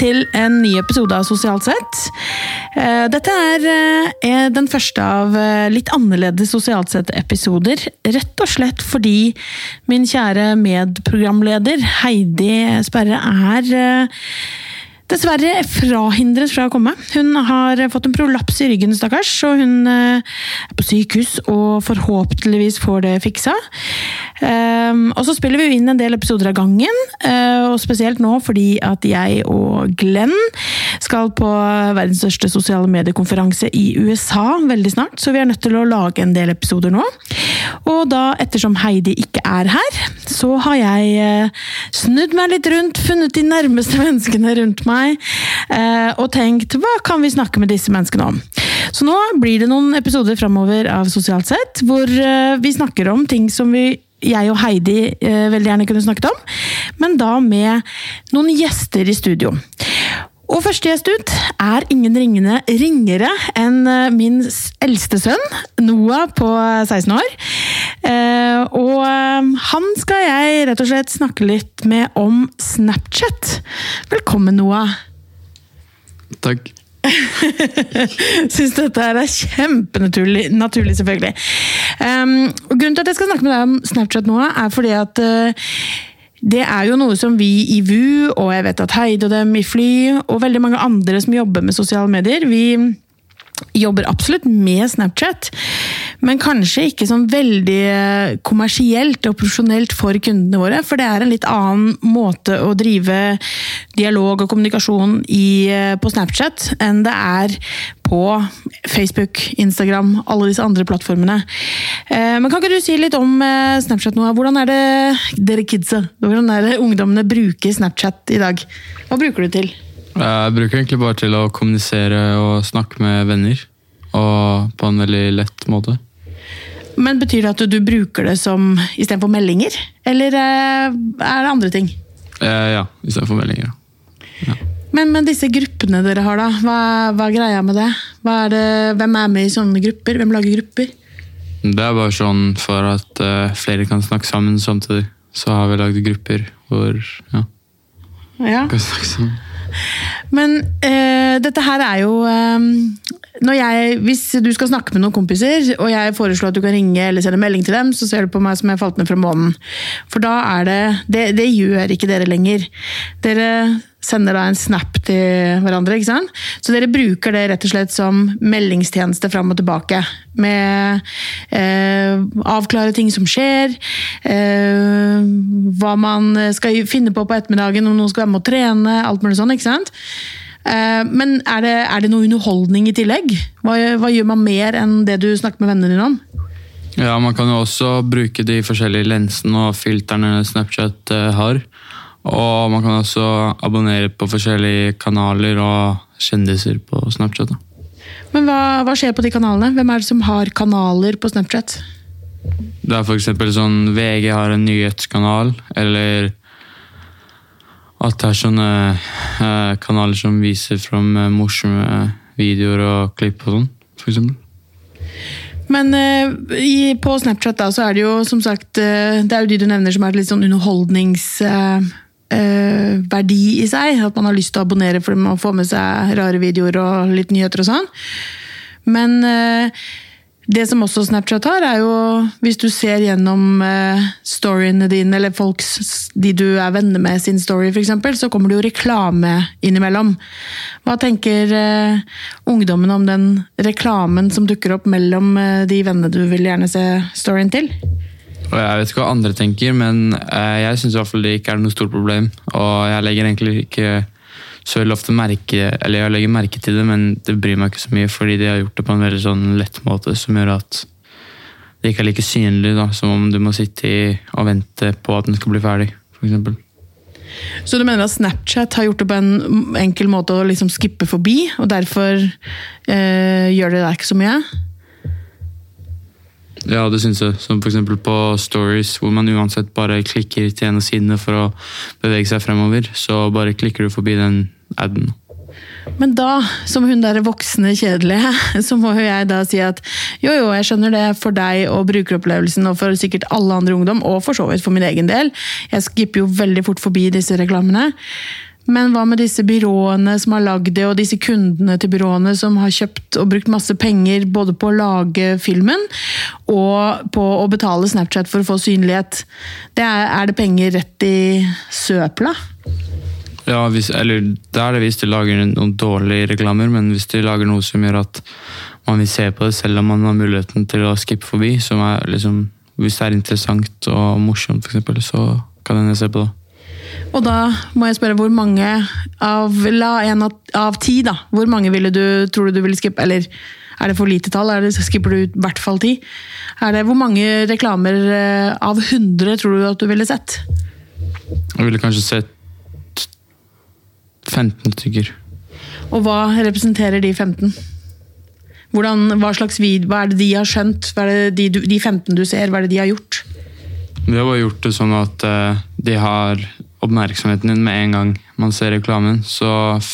Til en ny episode av Sosialt sett. Eh, Dette er eh, den første av eh, litt annerledes Sosialt sett-episoder. Rett og slett fordi min kjære medprogramleder Heidi Sperre er dessverre frahindret fra å komme. Hun har fått en prolaps i ryggen, stakkars, og hun eh, er på sykehus og forhåpentligvis får det fiksa. Um, og så spiller vi inn en del episoder av gangen, eh, og spesielt nå fordi at jeg og Glenn skal på verdens største sosiale mediekonferanse i USA veldig snart, så vi er nødt til å lage en del episoder nå. Og da, ettersom Heidi ikke er her, så har jeg eh, snudd meg litt rundt, funnet de nærmeste menneskene rundt meg, eh, og tenkt hva kan vi snakke med disse menneskene om? Så nå blir det noen episoder framover av Sosialt sett, hvor eh, vi snakker om ting som vi jeg og Heidi veldig gjerne kunne snakket om, men da med noen gjester i studio. Og første gjest ut er ingen ringende ringere enn eh, min eldste sønn, Noah på 16 år. Eh, og eh, han skal jeg rett og slett snakke litt med om Snapchat. Velkommen, Noah. Takk. Syns dette er kjempenaturlig, naturlig, selvfølgelig. Um, grunnen til at jeg skal snakke med deg om Snapchat nå, er fordi at det er jo noe som vi i VU, og jeg vet at Heide og dem i Fly, og veldig mange andre som jobber med sosiale medier, vi jobber absolutt med Snapchat, men kanskje ikke sånn veldig eh, kommersielt og profesjonelt for kundene våre, for det er en litt annen måte å drive dialog og kommunikasjon i, eh, på Snapchat enn det er på Facebook, Instagram, alle disse andre plattformene. Eh, Men kan ikke du si litt om Snapchat nå? Hvordan er det dere kidsa, hvordan er det ungdommene bruker Snapchat i dag? Hva bruker du til? Jeg bruker egentlig bare til å kommunisere og snakke med venner. Og på en veldig lett måte. Men betyr det at du bruker det som istedenfor meldinger? Eller eh, er det andre ting? Eh, ja, istedenfor meldinger. Men, men disse gruppene dere har, da, hva, hva er greia med det? Er det? Hvem er med i sånne grupper? Hvem lager grupper? Det er bare sånn for at uh, flere kan snakke sammen samtidig. Så har vi lagd grupper hvor ja, Ja. kan snakke sammen. Men eh, dette her er jo eh, når jeg, Hvis du skal snakke med noen kompiser, og jeg foreslår at du kan ringe eller sende melding til dem, så ser du på meg som jeg falt ned fra månen. For da er det Det, det gjør ikke dere lenger. Dere sender da en snap til hverandre, ikke sant? Så dere bruker det rett og slett som meldingstjeneste fram og tilbake. Med eh, avklare ting som skjer, eh, hva man skal finne på på ettermiddagen, om noen skal være med å trene, alt mulig sånn, ikke sant? Eh, Men er det, er det noe underholdning i tillegg? Hva, hva gjør man mer enn det du snakker med vennene dine om? Ja, Man kan jo også bruke de forskjellige lensene og filterne Snapchat eh, har. Og man kan også abonnere på forskjellige kanaler og kjendiser på Snapchat. Da. Men hva, hva skjer på de kanalene? Hvem er det som har kanaler på Snapchat? Det er eksempel sånn VG har en nyhetskanal, eller at det er sånne eh, kanaler som viser fram eh, morsomme videoer og klipp og sånn, eksempel. Men eh, i, på Snapchat da, så er det jo som sagt eh, Det er jo de du nevner som er litt sånn underholdningsverdi eh, verdi i seg. At man har lyst til å abonnere fordi man får med seg rare videoer og litt nyheter og sånn. Men eh, det som også Snapchat har, er jo hvis du ser gjennom eh, storyene dine, eller folks, de du er venner med sin story f.eks., så kommer det jo reklame innimellom. Hva tenker eh, ungdommen om den reklamen som dukker opp mellom eh, de vennene du vil gjerne se storyen til? Og Jeg vet ikke hva andre tenker, men eh, jeg syns det ikke er noe stort problem. Og jeg legger egentlig ikke så veldig ofte merke Eller jeg legger merke til det, men det bryr meg ikke så mye, fordi de har gjort det på en veldig sånn lett måte som gjør at det ikke er like synlig da, som om du må sitte i og vente på at den skal bli ferdig, f.eks. Så du mener at Snapchat har gjort det på en enkel måte å liksom skippe forbi, og derfor eh, gjør det der ikke så mye? Ja, det syns jeg. Som f.eks. på stories, hvor man uansett bare klikker til en av sidene for å bevege seg fremover, så bare klikker du forbi den aden. Men da, som hun der voksne kjedelige, så må jo jeg da si at jo, jo, jeg skjønner det for deg og brukeropplevelsen og for sikkert alle andre ungdom, og for så vidt for min egen del. Jeg skipper jo veldig fort forbi disse reklamene. Men hva med disse byråene som har lagd det, og disse kundene til byråene som har kjøpt og brukt masse penger både på å lage filmen og på å betale Snapchat for å få synlighet? Det er, er det penger rett i søpla? Ja, hvis, eller det er det hvis de lager noen dårlige reklamer, men hvis de lager noe som gjør at man vil se på det selv om man har muligheten til å skippe forbi, som er liksom, hvis det er interessant og morsomt, eksempel, så kan en se på det. Og da må jeg spørre hvor mange av La en av, ti, da. Hvor mange ville du, tror du du ville skippe? Eller er det for lite tall? Er det, skipper du i hvert fall ti? Er det, hvor mange reklamer eh, av 100 tror du at du ville sett? Jeg ville kanskje sett 15 stykker. Og hva representerer de 15? Hvordan, hva slags vid, hva er det de har skjønt? Hva er det de, de 15 du ser, hva er det de har gjort? Vi har bare gjort det sånn at uh, de har oppmerksomheten din med en gang man ser reklamen. Så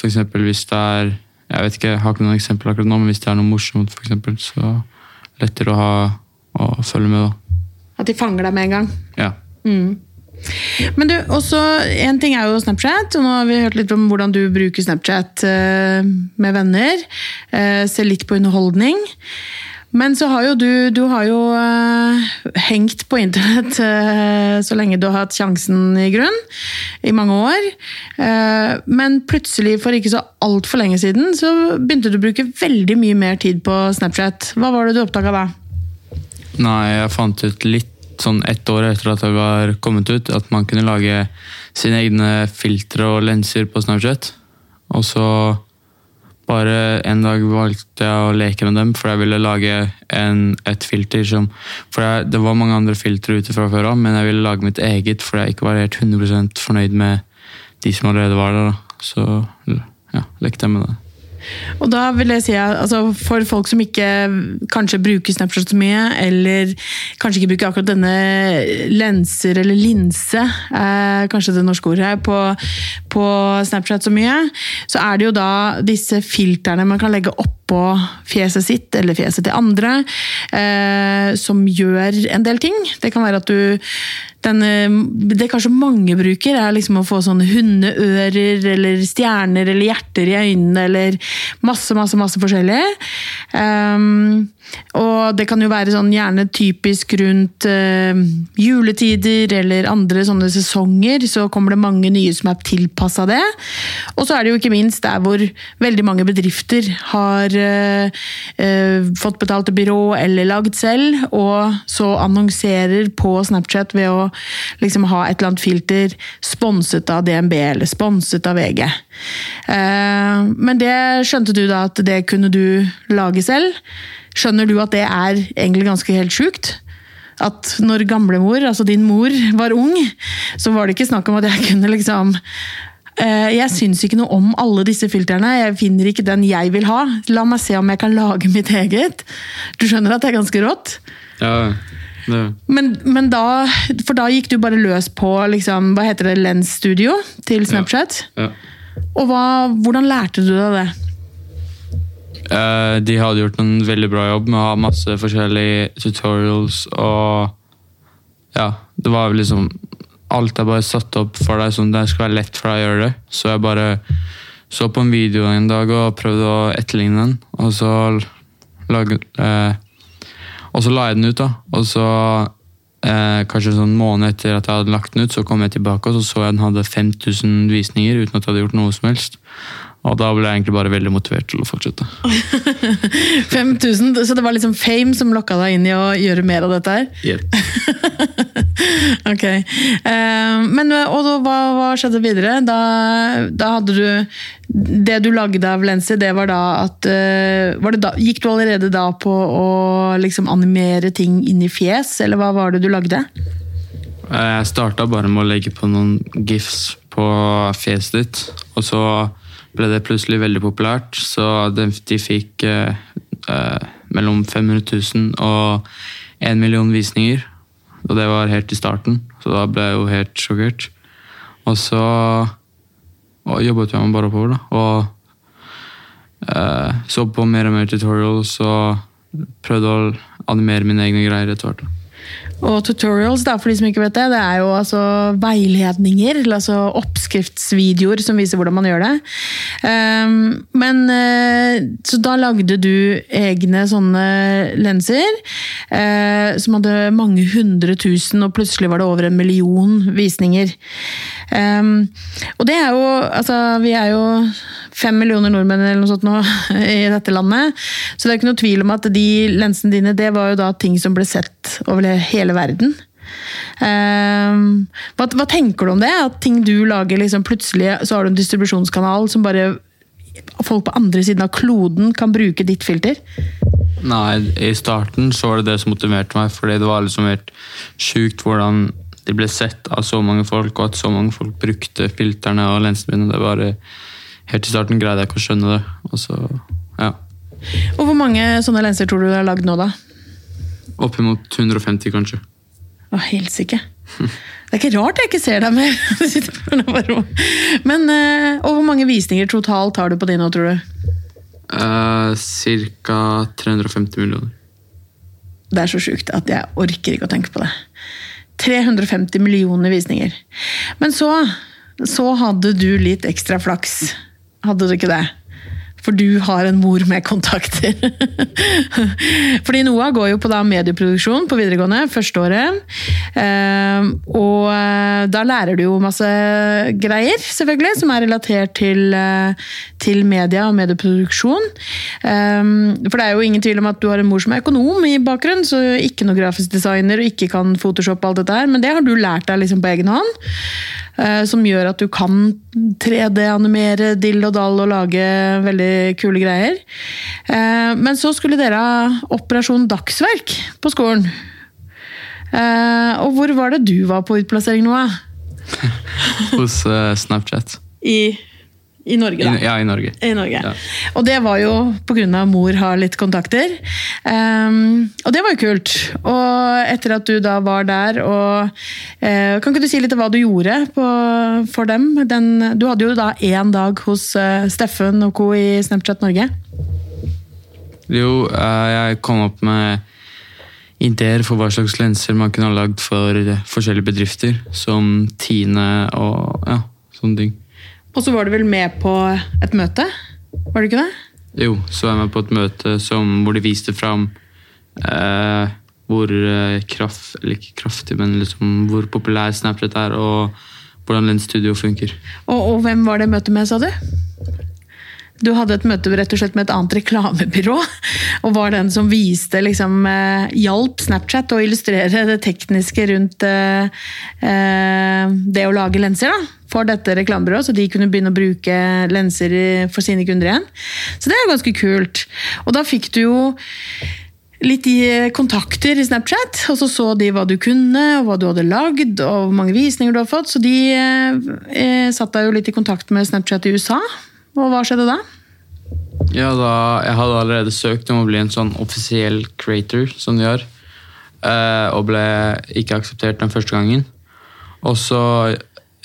eksempel hvis det er Jeg vet ikke, jeg har ikke noen eksempel akkurat nå, men hvis det er noe morsomt, for eksempel, så lettere å ha å følge med, da. At de fanger deg med en gang? Ja. Mm. Men du, også, En ting er jo Snapchat, og nå har vi hørt litt om hvordan du bruker Snapchat uh, med venner. Uh, ser litt på underholdning. Men så har jo du, du har jo uh, hengt på internett uh, så lenge du har hatt sjansen i grunn. I mange år. Uh, men plutselig, for ikke så altfor lenge siden, så begynte du å bruke veldig mye mer tid på Snapchat. Hva var det du oppdaga da? Nei, jeg fant ut litt sånn ett år etter at det var kommet ut, at man kunne lage sine egne filtre og lenser på Snapchat. Og så bare en dag valgte jeg å leke med dem, for jeg ville lage en, et filter som For jeg, det var mange andre filtre ute fra før av, men jeg ville lage mitt eget, for jeg ikke var helt 100% fornøyd med de som allerede var der. Da. Så ja, lekte jeg med det. Og da vil jeg si at altså, For folk som ikke kanskje bruker Snapchat så mye, eller kanskje ikke bruker akkurat denne lenser eller linse, eh, kanskje det norske ordet her, på, på, Snapchat så mye, så er det jo da disse filterne man kan legge oppå fjeset sitt eller fjeset til andre, eh, som gjør en del ting. Det kan være at du den, det kanskje mange bruker, er liksom å få sånne hundeører eller stjerner eller hjerter i øynene eller masse, masse, masse forskjellig. Um, og det kan jo være sånn gjerne typisk rundt uh, juletider eller andre sånne sesonger, så kommer det mange nye som er tilpassa det. Og så er det jo ikke minst der hvor veldig mange bedrifter har uh, uh, fått betalt til byrå eller lagd selv, og så annonserer på Snapchat ved å liksom ha et eller annet filter sponset av DNB eller sponset av VG. Men det skjønte du da at det kunne du lage selv. Skjønner du at det er egentlig ganske helt sjukt? At når gamlemor, altså din mor, var ung, så var det ikke snakk om at jeg kunne liksom jeg syns ikke noe om alle disse filtrene. Jeg finner ikke den jeg vil ha. La meg se om jeg kan lage mitt eget. Du skjønner at det er ganske rått? Ja. Men, men da For da gikk du bare løs på liksom, hva heter det, Lens Studio til Snapchat? Ja. Ja. Og hva, hvordan lærte du deg det? Uh, de hadde gjort en veldig bra jobb med å ha masse forskjellige tutorials og Ja, det var liksom Alt er bare satt opp for deg sånn det skal være lett for deg å gjøre det. Så jeg bare så på en video en dag og prøvde å etterligne den. Og så lage, uh, Og så la jeg den ut, da. Og så eh, kanskje en sånn måned etter at jeg hadde lagt den ut, så kom jeg tilbake og så så jeg den hadde 5000 visninger uten at jeg hadde gjort noe som helst. Og da ble jeg egentlig bare veldig motivert til å fortsette. 5000, Så det var liksom fame som lokka deg inn i å gjøre mer av dette her? Yep. ok. Uh, men og hva, hva, skjedde videre? Da, da, hadde du Det du lagde av Lensi, det var da at uh, var da, Gikk du allerede da på å liksom animere ting inn i fjes, eller hva var det du lagde? Jeg starta bare med å legge på noen gifs på fjeset ditt, og så ble det plutselig veldig populært. Så de, de fikk eh, eh, mellom 500 000 og 1 million visninger. Og det var helt i starten, så da ble jeg jo helt sjokkert. Og så og jobbet jeg meg bare oppover, da. Og eh, så på mer og mer tutorials og prøvde å animere mine egne greier etter hvert. Og tutorials, da, for de som ikke vet det, det er jo altså veiledninger, altså oppskriftsvideoer som viser hvordan man gjør det. Um, men uh, Så da lagde du egne sånne lenser uh, som hadde mange hundre tusen, og plutselig var det over en million visninger. Um, og det er jo Altså, vi er jo fem millioner nordmenn eller noe sånt nå i dette landet. Så det er ikke noe tvil om at de lensene dine det var jo da ting som ble sett over hele verden. Um, hva, hva, tenker du om det? At ting du lager, liksom plutselig så har du en distribusjonskanal som bare folk på andre siden av kloden kan bruke ditt filter? Nei, i starten så var det det som motiverte meg, fordi det var liksom helt sjukt hvordan de ble sett av så mange folk, og at så mange folk brukte filterne og lensene mine. Det var Helt i starten greide jeg ikke å skjønne det. Og så, ja. Og Hvor mange sånne lenser tror du du har lagd nå, da? Oppimot 150, kanskje. Å, helsike. Det er ikke rart jeg ikke ser deg mer. Men uh, og hvor mange visninger totalt har du på de nå, tror du? Uh, Ca. 350 millioner. Det er så sjukt at jeg orker ikke å tenke på det. 350 millioner visninger. Men så, så hadde du litt ekstra flaks. Hadde du ikke det? For du har en mor med kontakter. Fordi Noah går jo på medieproduksjon på videregående første året. Ehm, og eh, da lærer du jo masse greier, selvfølgelig, som er relatert til, eh, til media og medieproduksjon. Ehm, for det er jo ingen tvil om at du har en mor som er økonom i bakgrunn, så ikke noe grafisk designer og ikke kan Photoshop og alt dette her, men det har du lært deg liksom på egen hånd. Eh, som gjør at du kan 3D-animere dill og dall og lage veldig kule greier. Eh, men så skulle dere ha Operasjon Dagsverk på skolen. Eh, og hvor var det du var på utplassering nå? Hos Snapchat. I i Norge, da. I, ja, i Norge. I Norge. Ja. Og det var jo pga. mor har litt kontakter. Um, og det var jo kult. Og etter at du da var der og uh, Kan ikke du si litt om hva du gjorde på, for dem? Den, du hadde jo da én dag hos uh, Steffen og co. i Snapchat Norge. Jo, uh, jeg kom opp med ideer for hva slags lenser man kunne ha lagd for forskjellige bedrifter. Som Tine og ja, sånne ting. Og så var du vel med på et møte? Var du ikke det? Jo, så var jeg med på et møte som, hvor de viste fram eh, hvor eh, kraft, eller ikke kraftig, men liksom hvor populær Snapchat er, og hvordan Lens Studio funker. Og, og hvem var det møtet med, sa du? Du hadde et møte rett og slett med et annet reklamebyrå, og var den som viste liksom, eh, Hjalp Snapchat å illustrere det tekniske rundt eh, eh, det å lage lenser da, for dette reklamebyrået, så de kunne begynne å bruke lenser for sine kunder igjen. Så det er ganske kult. Og da fikk du jo litt i kontakter i Snapchat, og så så de hva du kunne, og hva du hadde lagd, og hvor mange visninger du hadde fått. Så de eh, satt deg jo litt i kontakt med Snapchat i USA. Og hva skjedde da? Ja, da, Jeg hadde allerede søkt om å bli en sånn offisiell creator, som de gjør. Eh, og ble ikke akseptert den første gangen. Og så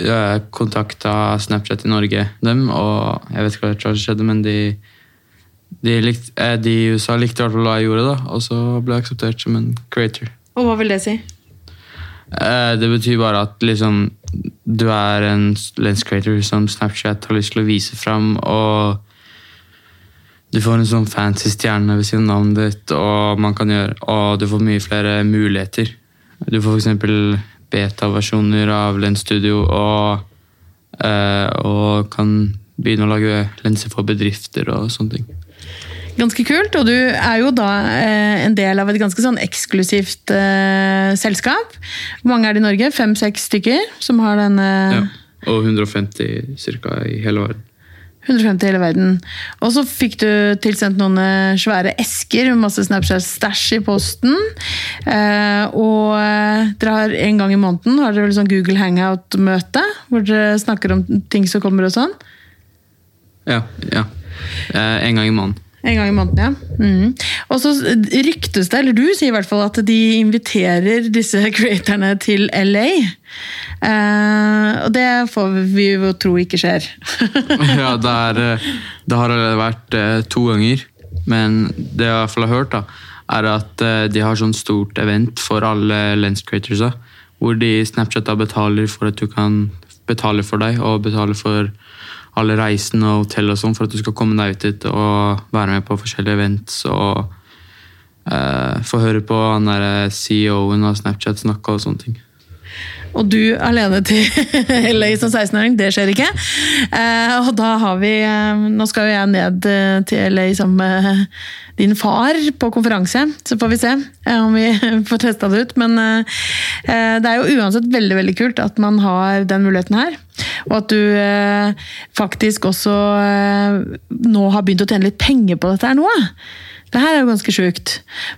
jeg kontakta Snapchat i Norge dem, og jeg vet ikke hva som skjedde, men de, de, likte, eh, de i USA likte i hvert fall hva jeg gjorde, da, og så ble jeg akseptert som en creator. Og hva vil det si? Eh, det betyr bare at liksom du er en lens creator som Snapchat har lyst til å vise fram, og du får en sånn fancy stjerne ved siden av navnet ditt, og, man kan gjøre, og du får mye flere muligheter. Du får f.eks. beta-versjoner av Lens Studio og, eh, og kan begynne å lage lenser for bedrifter og sånne ting. Ganske kult, og du er jo da eh, en del av et ganske sånn eksklusivt eh, selskap. Hvor mange er det i Norge? Fem-seks stykker som har denne Ja, og 150 ca. i hele verden. 150 i hele verden. Og så fikk du tilsendt noen eh, svære esker med masse Snapchat-stæsj i posten. Eh, og eh, dere har en gang i måneden har dere vel sånn Google Hangout-møte, hvor dere snakker om ting som kommer og sånn? Ja. ja. Eh, en gang i måneden. En gang i måneden, ja. Mm. Og så ryktes det, eller du sier i hvert fall, at de inviterer disse creatorne til LA. Eh, og det får vi jo tro ikke skjer. ja, det, er, eh, det, har vært eh, to ganger. Men det jeg i hvert fall har hørt, da, er at eh, de har sånn stort event for alle lens creatorsa. Hvor de Snapchat da betaler for at du kan betale for deg, og betale for alle reisene og hotell og sånn, for at du skal komme deg ut dit og være med på forskjellige events og uh, få høre på han der CEO-en av Snapchat snakke og sånne ting. Og du alene til LA som 16-åring, det skjer ikke. Eh, og da har vi eh, Nå skal jo jeg ned eh, til LA sammen med din far på konferanse, så får vi se om vi får testa det ut. Men det er jo uansett veldig veldig kult at man har den muligheten her. Og at du faktisk også nå har begynt å tjene litt penger på dette her nå. Det her er jo ganske sjukt.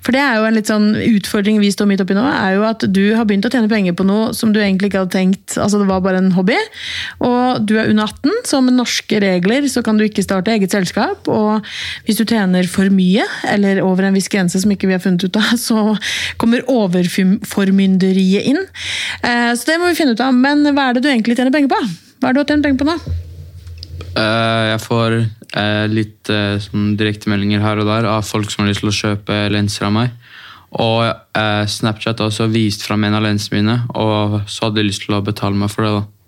For det er jo en litt sånn utfordring vi står midt oppi nå, er jo at du har begynt å tjene penger på noe som du egentlig ikke hadde tenkt Altså det var bare en hobby. Og du er under 18, så med norske regler så kan du ikke starte eget selskap. Og hvis du tjener for mye, eller over en viss grense som ikke vi har funnet ut av, så kommer overformynderiet inn. Eh, Så det må vi finne ut av. Men hva er det du egentlig tjener penger på? Hva er det du har tjent penger på nå? Eh, jeg får litt eh, sånn direktemeldinger her og der av folk som har lyst til å kjøpe lenser av meg. Og eh, Snapchat har også vist fram en av lensene mine, og så hadde de lyst til å betale meg for det. da.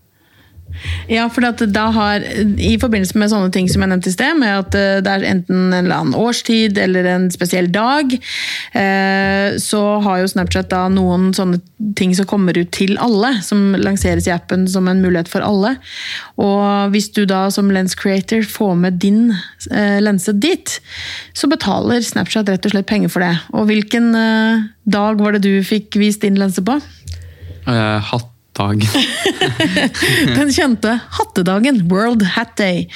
Ja, for da har, I forbindelse med sånne ting som jeg nevnte i sted, med at eh, det er enten en eller annen årstid eller en spesiell dag, eh, så har jo Snapchat da noen sånne ting som kommer ut til alle, som lanseres i appen som en mulighet for alle. Og hvis du da som lens creator får med din eh, lense dit, så betaler Snapchat rett og slett penger for det. Og hvilken dag var det du fikk vist din lense på? Eh, hattdag. Den kjente hattedagen, World Hat Day.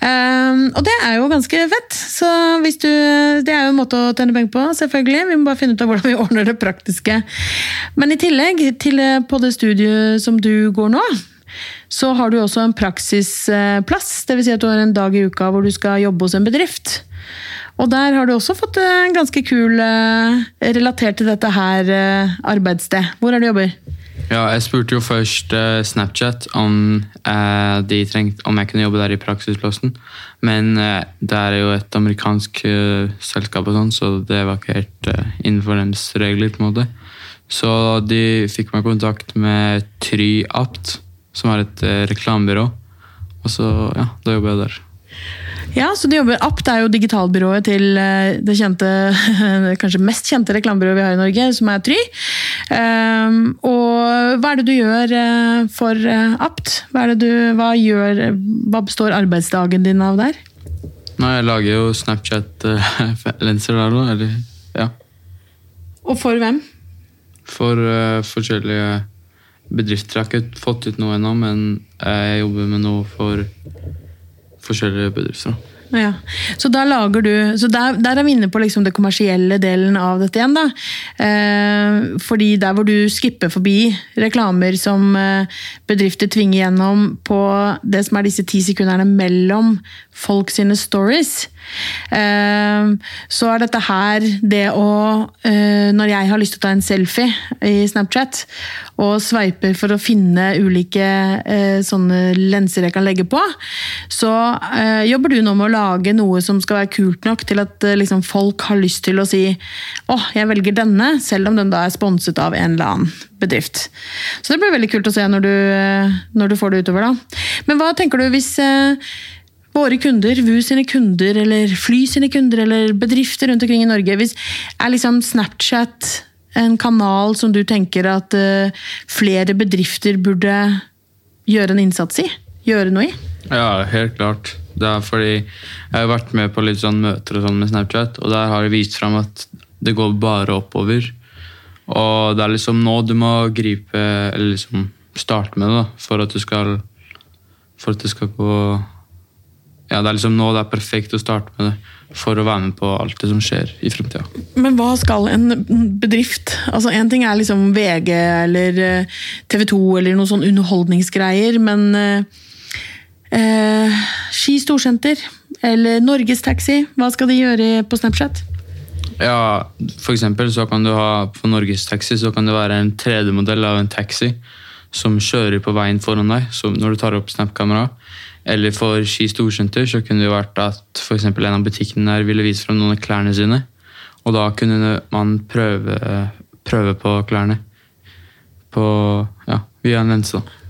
Um, og det er jo ganske fett. Så hvis du, det er jo en måte å tjene penger på, selvfølgelig. Vi må bare finne ut av hvordan vi ordner det praktiske. Men i tillegg til eh, på det studiet som du går nå, så har du også en praksisplass. Dvs. Si at du har en dag i uka hvor du skal jobbe hos en bedrift. Og der har du også fått en ganske kul eh, relatert til dette her eh, arbeidssted. Hvor er det du jobber? Ja, jeg spurte jo først uh, Snapchat om, uh, de trengte, om jeg kunne jobbe der i praksisplassen. Men uh, det er jo et amerikansk eh, selskap, og sånn, så det var ikke helt eh, innenfor deres regler. på en måte. Så de fikk meg kontakt med TryApt, som er et eh, reklamebyrå. Og så, ja, da jobber jeg der. Ja, så du jobber Apt er jo digitalbyrået til eh, det kjente, kanskje mest kjente reklamebyrået vi har i Norge, som er Try. Um, og hva er det du gjør eh, for eh, Apt? Hva, det du, hva, gjør, hva består arbeidsdagen din av der? Nei, jeg lager jo Snapchat-lenser der nå, eller ja. Og for hvem? For uh, forskjellige bedrifter. Jeg har ikke fått ut noe ennå, men jeg jobber med noe for forskjellige bedrifter. Ja. Så du Så der, der er vi inne på liksom det kommersielle delen av dette igjen, da. Eh, fordi der hvor du skipper forbi reklamer som eh, bedrifter tvinger gjennom på det som er disse ti sekunderne mellom folk sine stories, så er dette her det å eh, Når jeg har lyst til å ta en selfie i Snapchat og sveiper for å finne ulike eh, sånne lenser jeg kan legge på, så eh, jobber du nå med å lage noe som skal være kult nok til at liksom, folk har lyst til å si åh, jeg velger denne, selv om den da er sponset av en eller annen bedrift. Så det blir veldig kult å se når du, når du får det utover. da. Men hva tenker du hvis våre kunder, VU sine kunder, eller Fly sine kunder, eller bedrifter rundt omkring i Norge, hvis er liksom Snapchat en kanal som du tenker at eh, flere bedrifter burde gjøre en innsats i? Gjøre noe i? Ja, helt klart. Det er fordi jeg har vært med på litt sånn møter og sånn med Snapchat, og der har det vist fram at det går bare oppover. Og det er liksom nå du må gripe, eller liksom starte med det, da, for at du skal For at det skal gå Ja, det er liksom nå det er perfekt å starte med det, for å være med på alt det som skjer i fremtida. Men hva skal en bedrift Altså En ting er liksom VG eller TV 2 eller noen sånn underholdningsgreier, men eh, eh, Ski Storsenter eller Norgestaxi, hva skal de gjøre på Snapchat? Ja, for eksempel så kan du ha på Norges Taxi så kan det være en 3D-modell av en taxi som kjører på veien foran deg så når du tar opp Snap-kamera. Eller for Ski Storsenter så kunne det vært at for en av butikkene der ville vise frem noen av klærne sine. Og da kunne man prøve, prøve på klærne. På, ja, via en lense. da.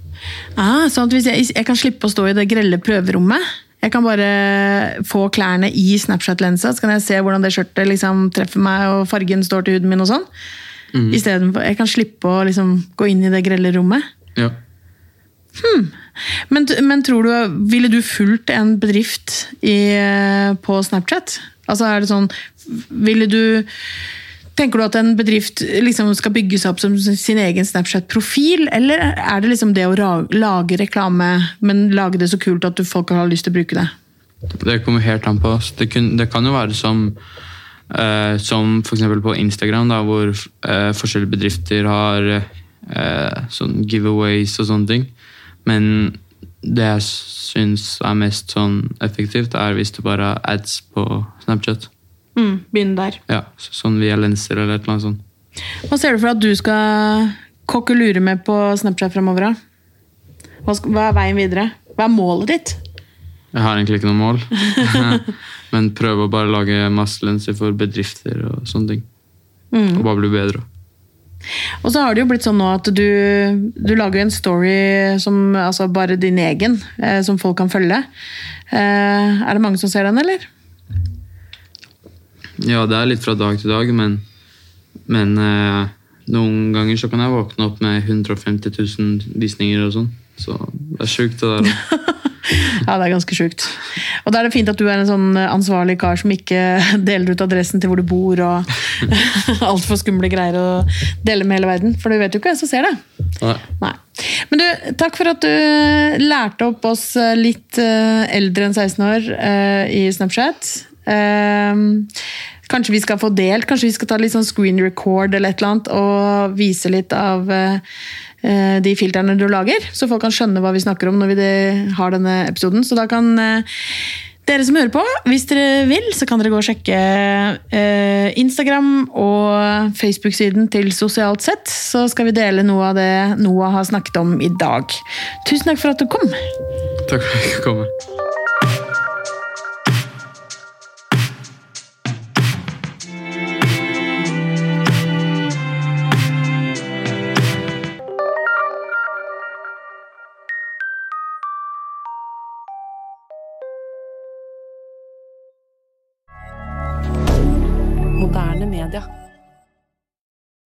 Ah, sånn at hvis jeg, jeg kan slippe å stå i det grelle prøverommet Jeg kan bare få klærne i Snapchat-lensa, så kan jeg se hvordan det skjørtet liksom treffer meg, og fargen står til huden min og sånn. Istedenfor Jeg kan slippe å liksom gå inn i det grelle rommet. Ja. Men, men tror du, ville du fulgt en bedrift i, eh, på Snapchat? Altså er det sånn Ville du Tenker du at en bedrift liksom skal bygge seg opp som sin egen Snapchat-profil, eller er det liksom det å lage reklame, men lage det så kult at folk har lyst til å bruke det? Det kommer helt an på. Det, det kan jo være som eh, Som f.eks. på Instagram, da, hvor eh, forskjellige bedrifter har eh, sånn giveaways og sånne ting. Men det jeg syns er mest sånn effektivt, er hvis du bare har ads på Snapchat. Mm, Begynn der. Ja, Sånn via lenser eller et eller annet sånt. Hva ser du for at du skal kokkelure med på Snapchat fremover? da? Hva, hva er veien videre? Hva er målet ditt? Jeg har egentlig ikke noe mål. Men prøve å bare lage masse lenser for bedrifter og sånne ting. Og bare bli bedre. Og så har det jo blitt sånn nå at du, du lager en story som altså bare din egen, eh, som folk kan følge. Eh, er det mange som ser den, eller? Ja, det er litt fra dag til dag, men, men eh, noen ganger så kan jeg våkne opp med 150 000 visninger og sånn. Så det er sjukt, det der. også. Ja, det er ganske sjukt. Og da er det fint at du er en sånn ansvarlig kar som ikke deler ut adressen til hvor du bor og altfor skumle greier å dele med hele verden. For du vet jo ikke hvem som ser det. Nei. Nei. Men du, takk for at du lærte opp oss litt eh, eldre enn 16 år eh, i Snapchat. Eh, kanskje vi skal få delt, kanskje vi skal ta litt sånn screen record eller et eller annet, og vise litt av eh, eh, de filtrene du lager, så folk kan skjønne hva vi snakker om når vi har denne episoden. Så da kan eh, dere som hører på, hvis dere vil, så kan dere gå og sjekke eh, Instagram og Facebook-siden til Sosialt sett. Så skal vi dele noe av det Noah har snakket om i dag. Tusen takk for at du kom. Takk for at jeg fikk